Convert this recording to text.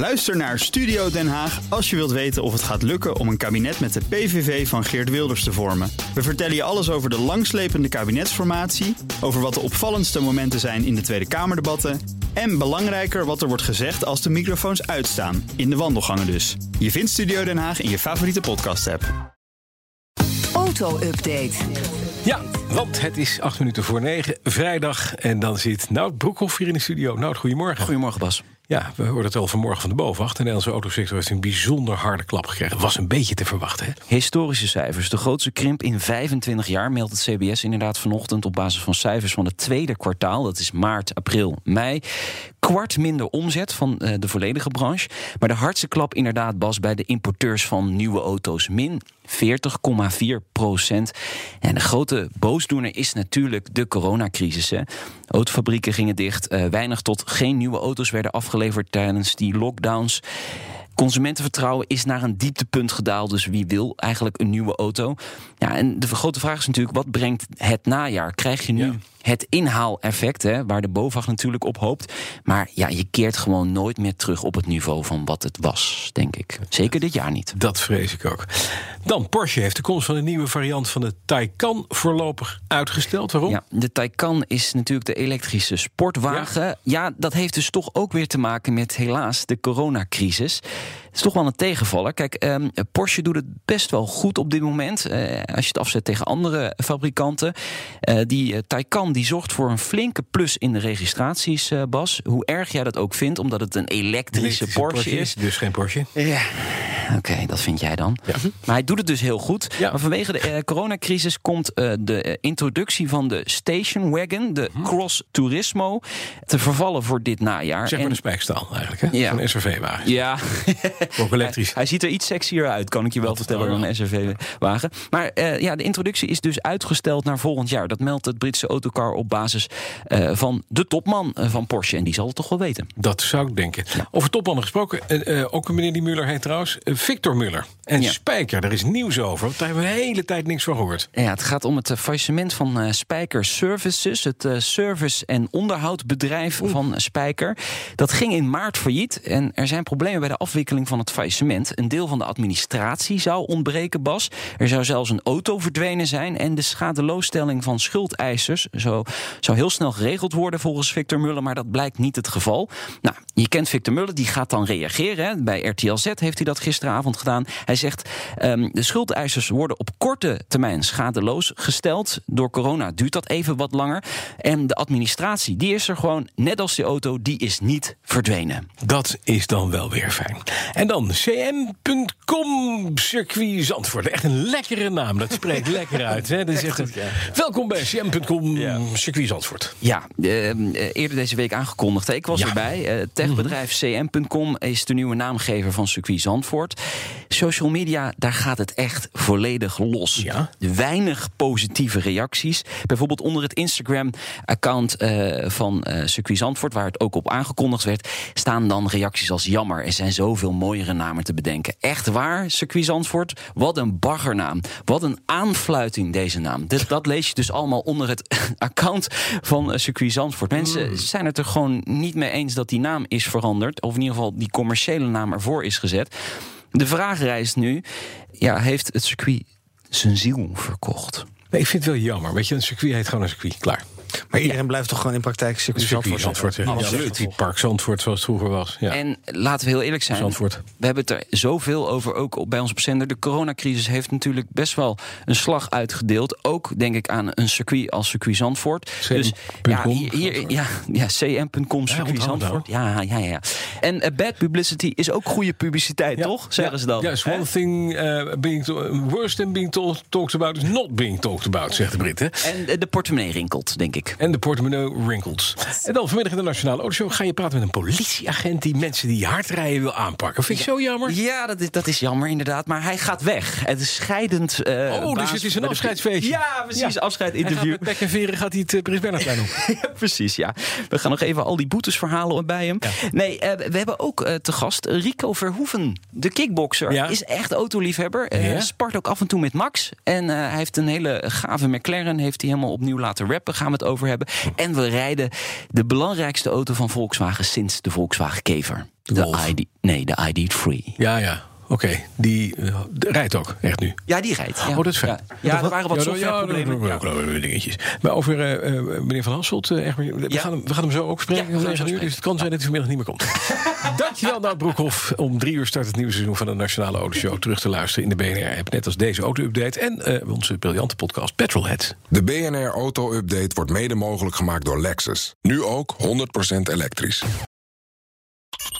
Luister naar Studio Den Haag als je wilt weten of het gaat lukken om een kabinet met de PVV van Geert Wilders te vormen. We vertellen je alles over de langslepende kabinetsformatie, over wat de opvallendste momenten zijn in de Tweede Kamerdebatten en belangrijker wat er wordt gezegd als de microfoons uitstaan, in de wandelgangen dus. Je vindt Studio Den Haag in je favoriete podcast-app. Auto-update. Ja, want het is acht minuten voor negen, vrijdag. En dan zit Nout Broekhoff hier in de studio. Nout, goedemorgen. Goedemorgen, Bas. Ja, we hoorden het al vanmorgen van de bovenwacht. De Nederlandse autosector heeft een bijzonder harde klap gekregen. Was een beetje te verwachten, hè? Historische cijfers. De grootste krimp in 25 jaar meldt het CBS inderdaad vanochtend op basis van cijfers van het tweede kwartaal. Dat is maart, april, mei. Kwart minder omzet van uh, de volledige branche. Maar de hardste klap inderdaad, Bas, bij de importeurs van nieuwe auto's. Min 40,4 procent. En de grote boosdoener is natuurlijk de coronacrisis. Hè. Autofabrieken gingen dicht. Uh, weinig tot geen nieuwe auto's werden afgeleverd tijdens die lockdowns. Consumentenvertrouwen is naar een dieptepunt gedaald. Dus wie wil eigenlijk een nieuwe auto? Ja, en de grote vraag is natuurlijk: wat brengt het najaar? Krijg je nu. Het inhaaleffect, hè, waar de BOVAG natuurlijk op hoopt? Maar ja, je keert gewoon nooit meer terug op het niveau van wat het was, denk ik. Zeker dit jaar niet. Dat vrees ik ook. Dan, Porsche heeft de komst van een nieuwe variant van de Taycan voorlopig uitgesteld. Waarom? Ja, de Taycan is natuurlijk de elektrische sportwagen. Ja. ja, dat heeft dus toch ook weer te maken met helaas de coronacrisis. Het is toch wel een tegenvaller. Kijk, um, Porsche doet het best wel goed op dit moment. Uh, als je het afzet tegen andere fabrikanten. Uh, die uh, Taycan die zorgt voor een flinke plus in de registraties, Bas. Hoe erg jij dat ook vindt, omdat het een elektrische, elektrische Porsche, Porsche, is. Dus geen Porsche. Ja. Oké, okay, dat vind jij dan. Ja. Maar hij doet het dus heel goed. Ja. Maar vanwege de coronacrisis komt de introductie van de Station Wagon, de hm. Cross Turismo, te vervallen voor dit najaar. Zeg maar en... de spijkstaal eigenlijk, hè? Ja. Een SRV-wagen. Ja. Ook elektrisch. Hij, hij, ziet er iets sexier uit, kan ik je wel vertellen, dan een SRV-wagen. Maar ja, de introductie is dus uitgesteld naar volgend jaar. Dat meldt het Britse autocar op basis van de topman van Porsche. En die zal het toch wel weten. Dat zou ik denken. Over topmannen gesproken, ook een meneer die Muller heet trouwens, Victor Muller. En ja. Spijker, daar is nieuws over. Daar hebben we de hele tijd niks van gehoord. Ja, het gaat om het faillissement van Spijker Services. Het service- en onderhoudbedrijf Oeh. van Spijker. Dat ging in maart failliet. En er zijn problemen bij de afwikkeling van het faillissement. Een deel van de administratie zou ontbreken, Bas. Er zou zelfs een auto verdwenen zijn. En de schadeloosstelling van schuldeisers zou, zou heel snel geregeld worden volgens Victor Muller. Maar dat blijkt niet het geval. Nou, je kent Victor Muller, die gaat dan reageren. Hè. Bij RTL Z heeft hij dat gisteravond gedaan. Hij zegt: um, de schuldeisers worden op korte termijn schadeloos gesteld. Door corona duurt dat even wat langer. En de administratie, die is er gewoon, net als die auto, die is niet verdwenen. Dat is dan wel weer fijn. En dan cm.com circuit Zandvoort. Echt een lekkere naam. Dat spreekt lekker uit. Hè? Dat is echt een... Welkom bij cm.com ja. circuit Zandvoort. Ja, uh, eerder deze week aangekondigd. Ik was ja. erbij. Uh, techbedrijf cm.com is de nieuwe naamgever van circuit Zandvoort. Social media, daar gaat het echt volledig los. Ja. Weinig positieve reacties. Bijvoorbeeld onder het Instagram-account uh, van circuit Zandvoort, waar het ook op aangekondigd werd, staan dan reacties als jammer. Er zijn zoveel mooiere namen te bedenken. Echt waar, circuit Zandvoort? Wat een baggernaam. Wat een aanfluiting, deze naam. Dit, dat lees je dus allemaal onder het account van circuit Zandvoort. Mensen mm. zijn het er gewoon niet mee eens dat die naam is veranderd. Of in ieder geval die commerciële naam ervoor is gezet. De vraag rijst nu: ja, heeft het circuit zijn ziel verkocht? Nee, ik vind het wel jammer. Weet je, een circuit heet gewoon een circuit. Klaar. Maar iedereen ja. blijft toch gewoon in praktijk circuit Zandvoort? Zandvoort ja. Absoluut. Die Park Zandvoort zoals het vroeger was. Ja. En laten we heel eerlijk zijn. Zandvoort. We hebben het er zoveel over, ook bij ons op zender. De coronacrisis heeft natuurlijk best wel een slag uitgedeeld. Ook denk ik aan een circuit als circuit Zandvoort. CM. Dus ja, hier, hier, ja, ja cm.com circuit ja, Zandvoort. Ja, ja, ja. En uh, bad publicity is ook goede publiciteit, ja. toch? Zeggen ze dan. Ja, yes, one thing uh, being to, worse than being to talked about is not being talked about, zegt de Britten. En uh, de portemonnee rinkelt, denk ik. En de portemonnee wrinkles. En dan vanmiddag in de Nationale Autoshow ga je praten met een politieagent die mensen die hard rijden wil aanpakken. Vind je ja. zo jammer? Ja, dat is, dat is jammer inderdaad. Maar hij gaat weg. Het is scheidend. Uh, oh, dus het is een afscheidsfeestje. Ja, precies. Ja. Afscheidinterview. Met pek en veren gaat hij het uh, Prins Bernhardplein op. precies, ja. We gaan nog even al die boetes verhalen bij hem. Ja. Nee, uh, we hebben ook te gast Rico Verhoeven, de kickboxer. Ja. Is echt autoliefhebber. Ja. Spart ook af en toe met Max. En hij heeft een hele gave McLaren. Heeft hij helemaal opnieuw laten rappen. Gaan we het over hebben. En we rijden de belangrijkste auto van Volkswagen sinds de Volkswagen Kever. De. ID, nee, de ID Free. Ja, ja. Oké, die eh, rijdt ook, echt nu. Ja, die rijdt. Ja. Oh, dat is fijn. Ja, ja er waren wat softwareproblemen. Ja, dingetjes. Maar over eh, eh, meneer Van Hasselt, eh, we, Ja. gaan hem, we gaan hem zo ook spreken. Ja, we om gaan hem 9 zo uur, dus het kan zijn dat hij vanmiddag niet meer komt. Dankjewel, Nout Broekhoff. Om drie uur start het nieuwe seizoen van de Nationale Autoshow. Terug te luisteren in de BNR-app. Net als deze auto-update. En eh, onze briljante podcast Petrolhead. De BNR Auto Update wordt mede mogelijk gemaakt door Lexus. Nu ook 100% elektrisch.